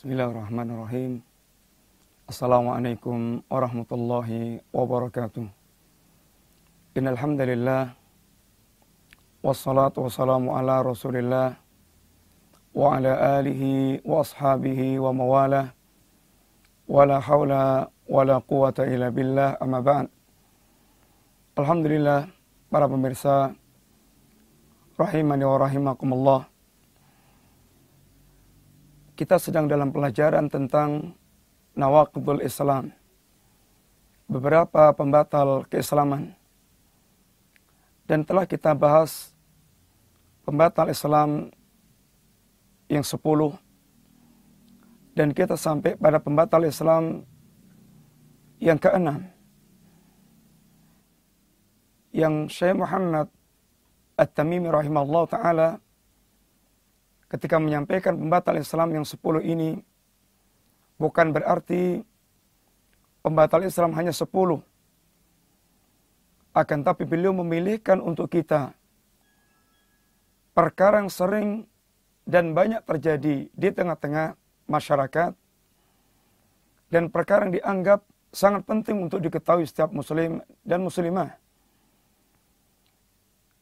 Bismillahirrahmanirrahim. Assalamualaikum warahmatullahi wabarakatuh. Innal hamdalillah wassalatu wassalamu ala Rasulillah wa ala alihi wa ashabihi wa mawalah wala haula wala quwata illa billah amma ba'd. Alhamdulillah para pemirsa rahimani wa rahimakumullah kita sedang dalam pelajaran tentang nawaqidul Islam. Beberapa pembatal keislaman. Dan telah kita bahas pembatal Islam yang sepuluh. Dan kita sampai pada pembatal Islam yang keenam. Yang Syekh Muhammad At-Tamimi rahimahullah ta'ala ketika menyampaikan pembatal Islam yang sepuluh ini bukan berarti pembatal Islam hanya sepuluh. Akan tapi beliau memilihkan untuk kita perkara yang sering dan banyak terjadi di tengah-tengah masyarakat dan perkara yang dianggap sangat penting untuk diketahui setiap muslim dan muslimah.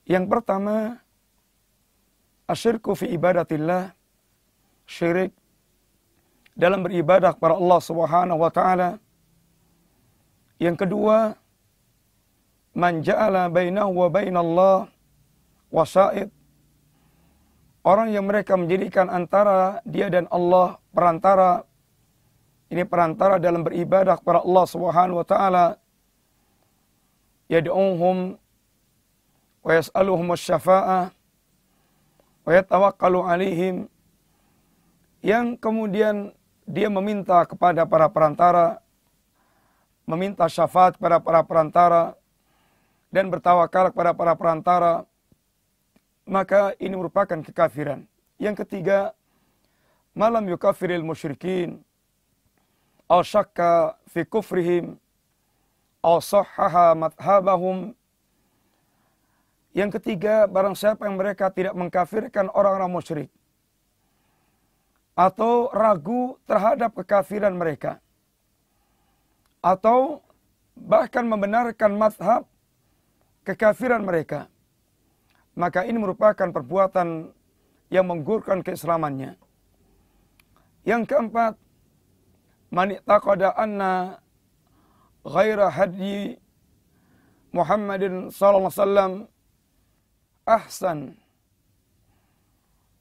Yang pertama, asyirku fi ibadatillah syirik dalam beribadah kepada Allah Subhanahu wa taala. Yang kedua, man ja'ala bainahu wa bainallah wasaid. Orang yang mereka menjadikan antara dia dan Allah perantara. Ini perantara dalam beribadah kepada Allah Subhanahu wa taala. Yad'uhum wa yas'aluhum asy-syafa'ah wa yatawakkalu alaihim. Yang kemudian dia meminta kepada para perantara meminta syafaat kepada para perantara dan bertawakal kepada para perantara maka ini merupakan kekafiran. Yang ketiga malam yukafiril musyrikin aw syakka fi kufrihim aw sahhaha madhabahum yang ketiga, barang siapa yang mereka tidak mengkafirkan orang-orang musyrik. Atau ragu terhadap kekafiran mereka. Atau bahkan membenarkan madhab kekafiran mereka. Maka ini merupakan perbuatan yang menggurkan keislamannya. Yang keempat, man taqada anna ghaira hadyi Muhammadin sallallahu alaihi wasallam ahsan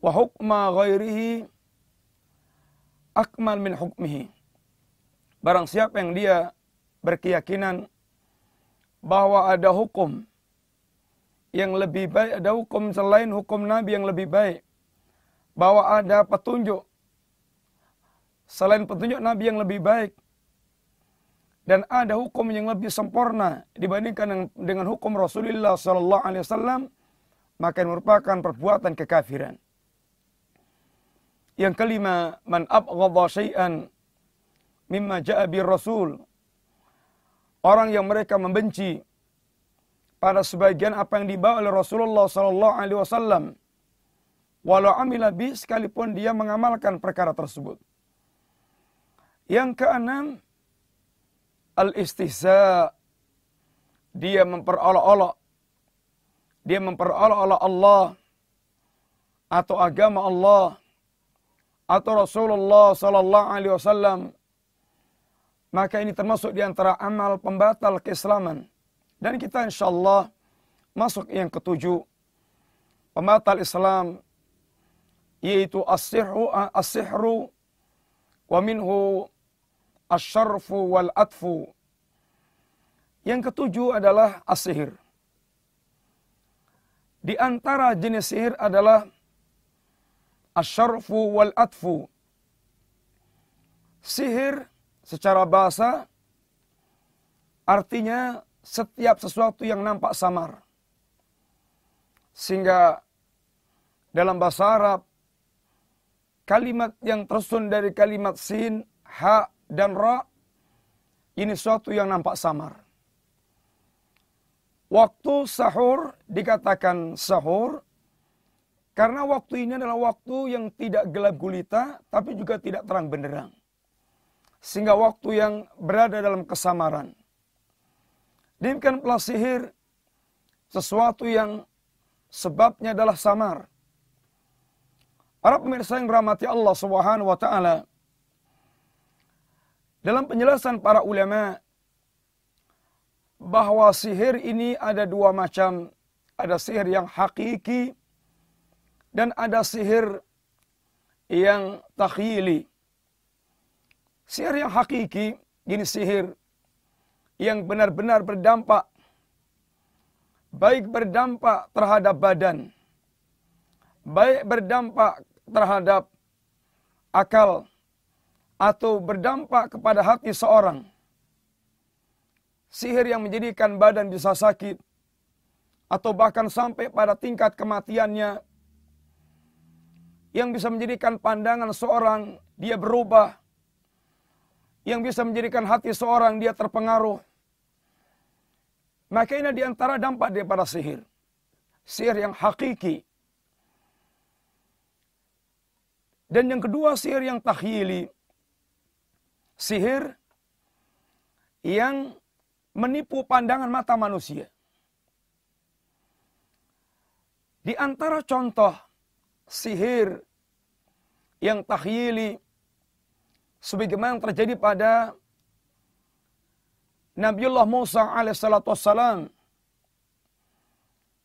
wa hukma ghairihi akmal min hukmihi. Barang siapa yang dia berkeyakinan bahwa ada hukum yang lebih baik, ada hukum selain hukum Nabi yang lebih baik. Bahwa ada petunjuk selain petunjuk Nabi yang lebih baik. Dan ada hukum yang lebih sempurna dibandingkan dengan hukum Rasulullah Sallallahu Alaihi Wasallam maka ini merupakan perbuatan kekafiran. Yang kelima, man abghadha syai'an mimma ja'a bir rasul. Orang yang mereka membenci pada sebagian apa yang dibawa oleh Rasulullah sallallahu alaihi wasallam. Walau amila bi sekalipun dia mengamalkan perkara tersebut. Yang keenam, al-istihza. Dia memperolok-olok dia memperolok-olok Allah atau agama Allah atau Rasulullah sallallahu alaihi wasallam. Maka ini termasuk di antara amal pembatal keislaman. Dan kita insyaallah masuk yang ketujuh pembatal Islam yaitu as-sihru as-sihru wa minhu asy-syarfu wal atfu yang ketujuh adalah as-sihir di antara jenis sihir adalah asyarfu wal atfu. Sihir secara bahasa artinya setiap sesuatu yang nampak samar. Sehingga dalam bahasa Arab kalimat yang tersusun dari kalimat sin, ha, dan ra ini sesuatu yang nampak samar. Waktu sahur dikatakan sahur Karena waktu ini adalah waktu yang tidak gelap gulita, tapi juga tidak terang benderang. Sehingga waktu yang berada dalam kesamaran. Demikian pula sihir, sesuatu yang sebabnya adalah samar. Para pemirsa yang berahmati Allah Subhanahu wa taala, dalam penjelasan para ulama bahwa sihir ini ada dua macam, ada sihir yang hakiki dan ada sihir yang takhyili. Sihir yang hakiki, ini sihir yang benar-benar berdampak. Baik berdampak terhadap badan. Baik berdampak terhadap akal. Atau berdampak kepada hati seorang. Sihir yang menjadikan badan bisa sakit. Atau bahkan sampai pada tingkat kematiannya yang bisa menjadikan pandangan seorang dia berubah, yang bisa menjadikan hati seorang dia terpengaruh. Maka ini di antara dampak daripada sihir. Sihir yang hakiki. Dan yang kedua sihir yang takhili. Sihir yang menipu pandangan mata manusia. Di antara contoh sihir yang tahyili sebagaimana yang terjadi pada Nabiullah Musa alaihissalatu wassalam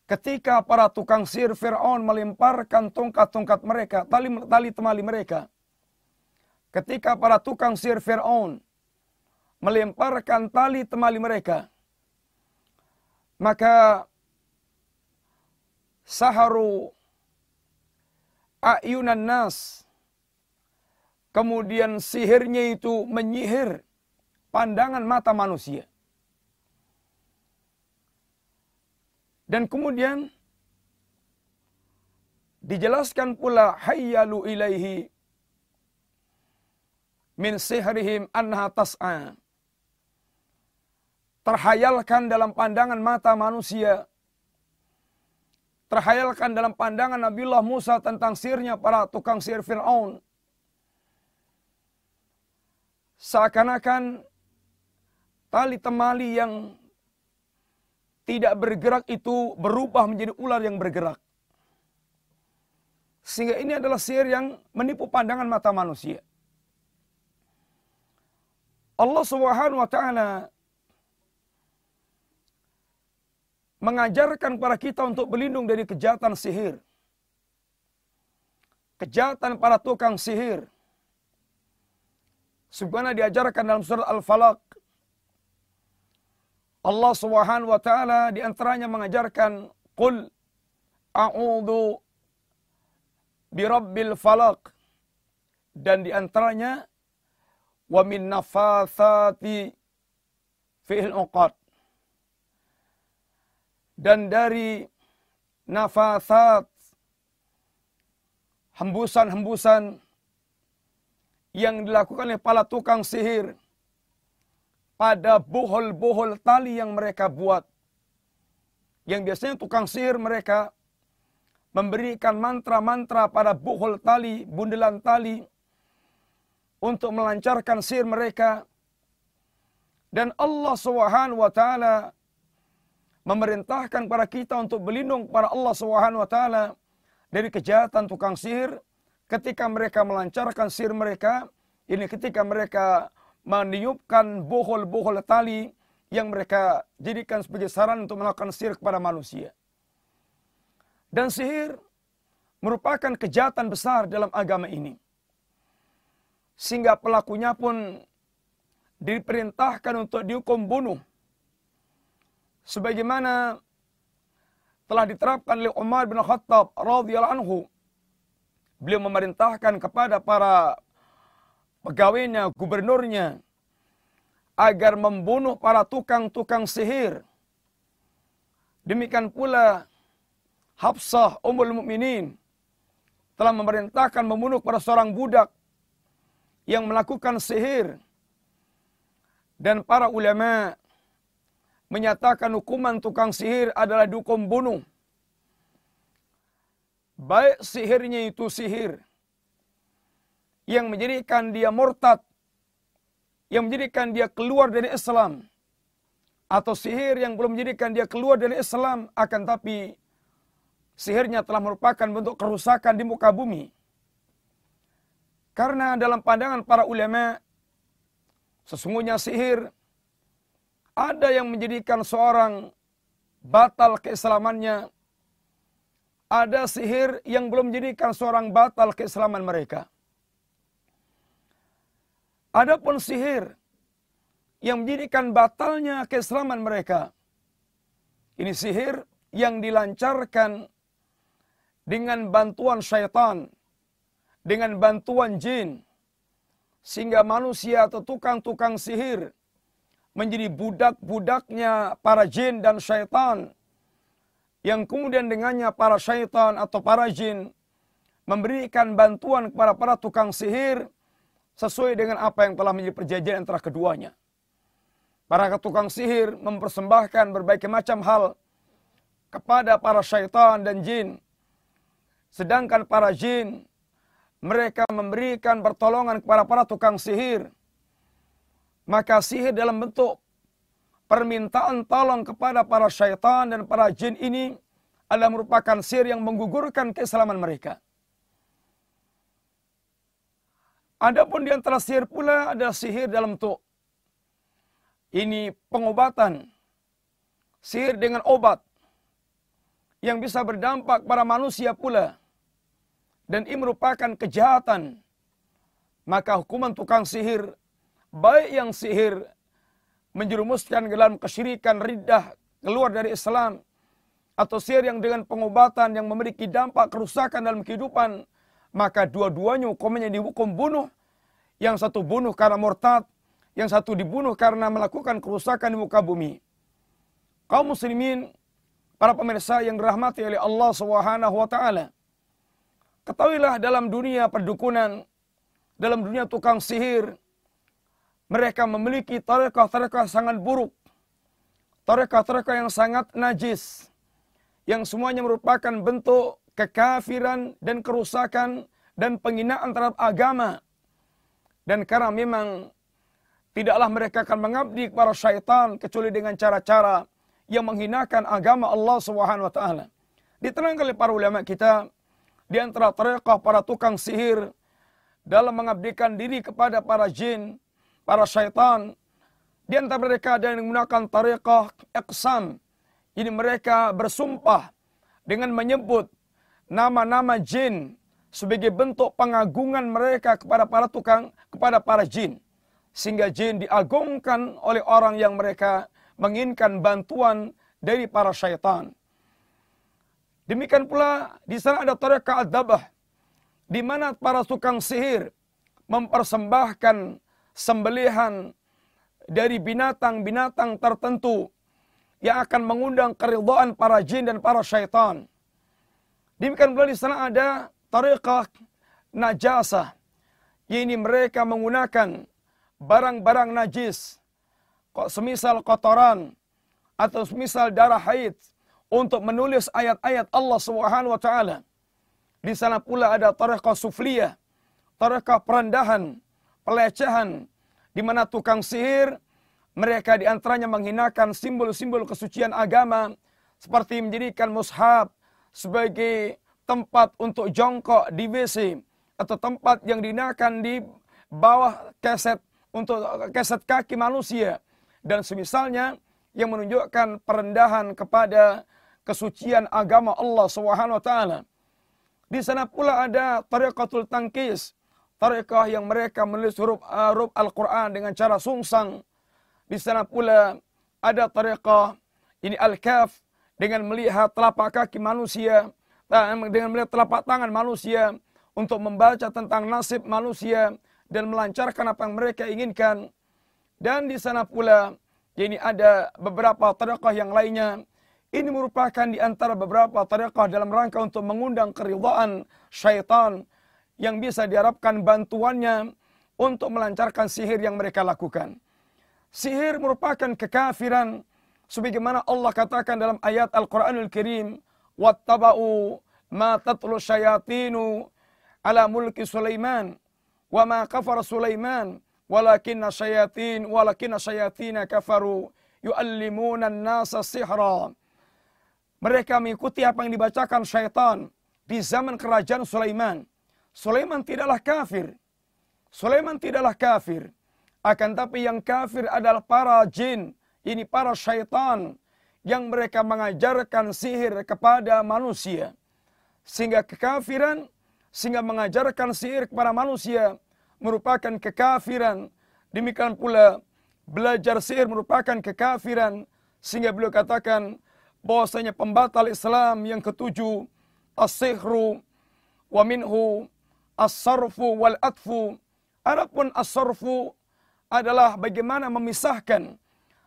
ketika para tukang sihir Fir'aun melemparkan tongkat-tongkat mereka, tali, tali temali mereka. Ketika para tukang sihir Fir'aun melemparkan tali temali mereka, maka saharu ayunan nas Kemudian sihirnya itu menyihir pandangan mata manusia. Dan kemudian dijelaskan pula hayyalu ilaihi min sihrihim anha tas'a. Terhayalkan dalam pandangan mata manusia. Terhayalkan dalam pandangan Nabiullah Musa tentang sihirnya para tukang sihir Fir'aun Seakan-akan tali temali yang tidak bergerak itu berubah menjadi ular yang bergerak. Sehingga ini adalah sihir yang menipu pandangan mata manusia. Allah Subhanahu wa taala mengajarkan para kita untuk berlindung dari kejahatan sihir. Kejahatan para tukang sihir. Sebagaimana diajarkan dalam surat Al-Falaq. Allah Subhanahu wa taala di antaranya mengajarkan qul a'udzu birabbil falaq dan di antaranya wa min nafathati fil uqad dan dari nafasat hembusan-hembusan yang dilakukan oleh para tukang sihir pada bohol-bohol tali yang mereka buat. Yang biasanya tukang sihir mereka memberikan mantra-mantra pada bohol tali, bundelan tali untuk melancarkan sihir mereka. Dan Allah Subhanahu wa taala memerintahkan para kita untuk berlindung kepada Allah Subhanahu wa taala dari kejahatan tukang sihir ketika mereka melancarkan sir mereka, ini ketika mereka meniupkan bohol-bohol tali yang mereka jadikan sebagai saran untuk melakukan sihir kepada manusia. Dan sihir merupakan kejahatan besar dalam agama ini. Sehingga pelakunya pun diperintahkan untuk dihukum bunuh. Sebagaimana telah diterapkan oleh Umar bin Khattab radhiyallahu anhu Beliau memerintahkan kepada para pegawainya, gubernurnya, agar membunuh para tukang-tukang sihir. Demikian pula Hafsah Ummul Mukminin telah memerintahkan membunuh para seorang budak yang melakukan sihir. Dan para ulama menyatakan hukuman tukang sihir adalah dihukum bunuh baik sihirnya itu sihir yang menjadikan dia murtad, yang menjadikan dia keluar dari Islam, atau sihir yang belum menjadikan dia keluar dari Islam, akan tapi sihirnya telah merupakan bentuk kerusakan di muka bumi. Karena dalam pandangan para ulama, sesungguhnya sihir ada yang menjadikan seorang batal keislamannya. Ada sihir yang belum menjadikan seorang batal keislaman mereka. Adapun sihir yang menjadikan batalnya keislaman mereka. Ini sihir yang dilancarkan dengan bantuan syaitan, dengan bantuan jin, sehingga manusia atau tukang-tukang sihir menjadi budak-budaknya para jin dan syaitan, yang kemudian dengannya para syaitan atau para jin memberikan bantuan kepada para tukang sihir, sesuai dengan apa yang telah menjadi perjanjian antara keduanya. Para tukang sihir mempersembahkan berbagai macam hal kepada para syaitan dan jin. Sedangkan para jin mereka memberikan pertolongan kepada para tukang sihir. Maka sihir dalam bentuk permintaan tolong kepada para syaitan dan para jin ini adalah merupakan sihir yang menggugurkan keislaman mereka. Adapun di antara sihir pula adalah sihir dalam bentuk ini pengobatan. Sihir dengan obat yang bisa berdampak pada manusia pula. Dan ini merupakan kejahatan. Maka hukuman tukang sihir, baik yang sihir menjerumuskan ke dalam kesyirikan, riddah, keluar dari Islam, atau sihir yang dengan pengobatan yang memiliki dampak kerusakan dalam kehidupan, maka dua-duanya hukumnya dihukum bunuh. Yang satu bunuh karena murtad, yang satu dibunuh karena melakukan kerusakan di muka bumi. Kaum muslimin, para pemirsa yang dirahmati oleh Allah taala. Ketahuilah dalam dunia perdukunan, dalam dunia tukang sihir, mereka memiliki tarekah-tarekah sangat buruk. Tarekah-tarekah yang sangat najis. Yang semuanya merupakan bentuk kekafiran dan kerusakan dan penghinaan terhadap agama. Dan karena memang tidaklah mereka akan mengabdi kepada syaitan kecuali dengan cara-cara yang menghinakan agama Allah Subhanahu wa taala. Diterangkan oleh para ulama kita di antara tarekah para tukang sihir dalam mengabdikan diri kepada para jin, para syaitan. Di antara mereka ada yang menggunakan tarekah iqsam. Ini mereka bersumpah dengan menyebut nama-nama jin sebagai bentuk pengagungan mereka kepada para tukang, kepada para jin. Sehingga jin diagungkan oleh orang yang mereka menginginkan bantuan dari para syaitan. Demikian pula di sana ada tarekat ad-dabah di mana para tukang sihir mempersembahkan sembelihan dari binatang-binatang tertentu yang akan mengundang keridhaan para jin dan para syaitan. Demikian pula di sana ada tariqah najasah. Ini mereka menggunakan barang-barang najis. Kok semisal kotoran atau semisal darah haid untuk menulis ayat-ayat Allah Subhanahu wa taala. Di sana pula ada tariqah sufliyah, tariqah perendahan, pelecehan di mana tukang sihir mereka di antaranya menghinakan simbol-simbol kesucian agama seperti menjadikan mushaf, sebagai tempat untuk jongkok di WC atau tempat yang digunakan di bawah keset untuk keset kaki manusia dan semisalnya yang menunjukkan perendahan kepada kesucian agama Allah Subhanahu wa taala. Di sana pula ada tariqatul tangkis, tariqah yang mereka menulis huruf, uh, huruf Al-Qur'an dengan cara sungsang. Di sana pula ada tariqah ini al-kaf dengan melihat telapak kaki manusia, dengan melihat telapak tangan manusia untuk membaca tentang nasib manusia dan melancarkan apa yang mereka inginkan. Dan di sana pula ini ada beberapa tariqah yang lainnya. Ini merupakan di antara beberapa tariqah dalam rangka untuk mengundang keridhaan syaitan yang bisa diharapkan bantuannya untuk melancarkan sihir yang mereka lakukan. Sihir merupakan kekafiran sebagaimana Allah katakan dalam ayat Al-Qur'anul Karim wattaba'u ma tatlu syayatinu ala mulki Sulaiman wa ma kafara Sulaiman walakinna syayatin walakinna syayatina kafaru yuallimuna an-nasa sihra mereka mengikuti apa yang dibacakan syaitan di zaman kerajaan Sulaiman Sulaiman tidaklah kafir. Sulaiman tidaklah kafir. Akan tapi yang kafir adalah para jin. Ini para syaitan yang mereka mengajarkan sihir kepada manusia. Sehingga kekafiran sehingga mengajarkan sihir kepada manusia merupakan kekafiran. Demikian pula belajar sihir merupakan kekafiran. Sehingga beliau katakan bahwasanya pembatal Islam yang ketujuh as-sihru wa minhu as-sarfu wal atfu. Adapun as-sarfu adalah bagaimana memisahkan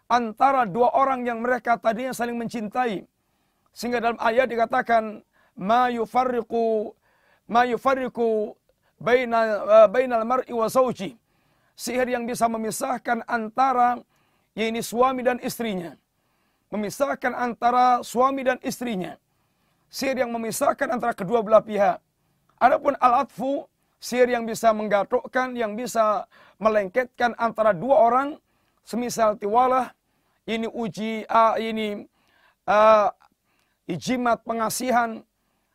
antara dua orang yang mereka tadinya saling mencintai. Sehingga dalam ayat dikatakan ma yufarriqu ma yufarriqu baina uh, bainal mar'i wa zawji. Sihir yang bisa memisahkan antara ini suami dan istrinya. Memisahkan antara suami dan istrinya. Sihir yang memisahkan antara kedua belah pihak. Adapun al-atfu, sihir yang bisa menggatukkan, yang bisa melengketkan antara dua orang, semisal tiwalah, ini uji, uh, ini uh, ijimat pengasihan,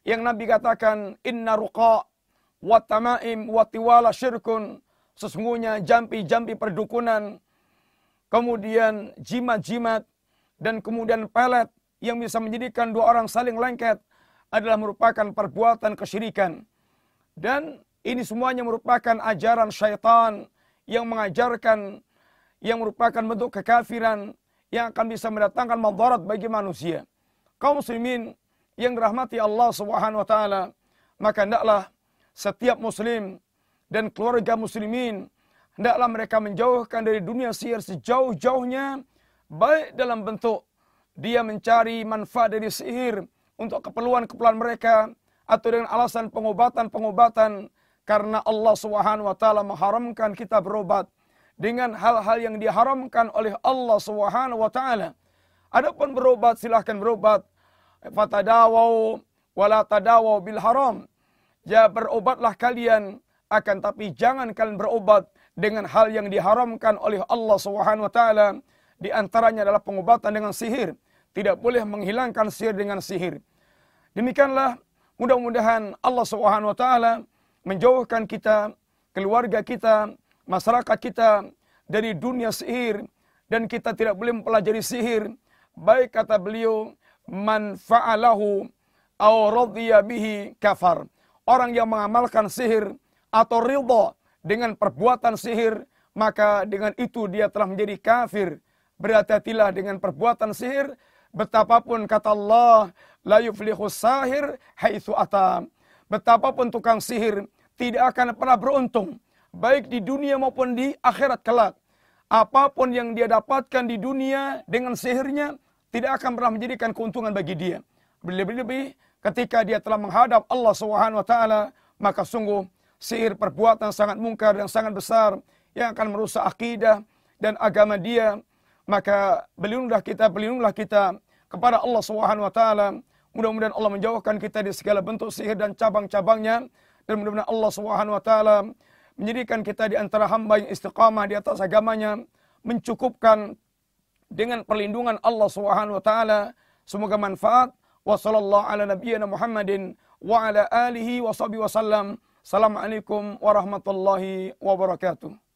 yang Nabi katakan inna ruqa wa tamaim wa tiwala syirkun sesungguhnya jampi-jampi perdukunan kemudian jimat-jimat dan kemudian pelet yang bisa menjadikan dua orang saling lengket adalah merupakan perbuatan kesyirikan dan ini semuanya merupakan ajaran syaitan yang mengajarkan yang merupakan bentuk kekafiran yang akan bisa mendatangkan madarat bagi manusia. Kaum muslimin yang dirahmati Allah Subhanahu wa taala, maka hendaklah setiap muslim dan keluarga muslimin hendaklah mereka menjauhkan dari dunia sihir sejauh-jauhnya baik dalam bentuk dia mencari manfaat dari sihir untuk keperluan-keperluan mereka atau dengan alasan pengobatan-pengobatan karena Allah Subhanahu wa taala mengharamkan kita berobat dengan hal-hal yang diharamkan oleh Allah Subhanahu wa taala. Adapun berobat silahkan berobat fatadawau wala tadawau bil haram. Ya berobatlah kalian akan tapi jangan kalian berobat dengan hal yang diharamkan oleh Allah Subhanahu wa taala. Di antaranya adalah pengobatan dengan sihir. Tidak boleh menghilangkan sihir dengan sihir. Demikianlah mudah-mudahan Allah Subhanahu wa taala menjauhkan kita, keluarga kita, masyarakat kita dari dunia sihir dan kita tidak boleh mempelajari sihir. Baik kata beliau man fa'alahu aw radhiya bihi kafar. Orang yang mengamalkan sihir atau ridha dengan perbuatan sihir, maka dengan itu dia telah menjadi kafir. Berhati-hatilah dengan perbuatan sihir, betapapun kata Allah, la yuflihu sahir haitsu ata. Betapapun tukang sihir tidak akan pernah beruntung, baik di dunia maupun di akhirat kelak. Apa pun yang dia dapatkan di dunia dengan sihirnya, tidak akan pernah menjadikan keuntungan bagi dia. Lebih-lebih ketika dia telah menghadap Allah Subhanahu wa taala, maka sungguh sihir perbuatan sangat mungkar dan sangat besar yang akan merusak akidah dan agama dia. Maka berlindunglah kita, berlindunglah kita kepada Allah Subhanahu wa taala. Mudah-mudahan Allah menjauhkan kita di segala bentuk sihir dan cabang-cabangnya dan mudah-mudahan Allah Subhanahu wa taala menjadikan kita di antara hamba yang istiqamah di atas agamanya, mencukupkan dengan perlindungan Allah Subhanahu wa taala. Semoga manfaat. Wa sallallahu ala nabiyyina Muhammadin wa ala alihi wa sahbihi wasallam. Assalamualaikum warahmatullahi wabarakatuh.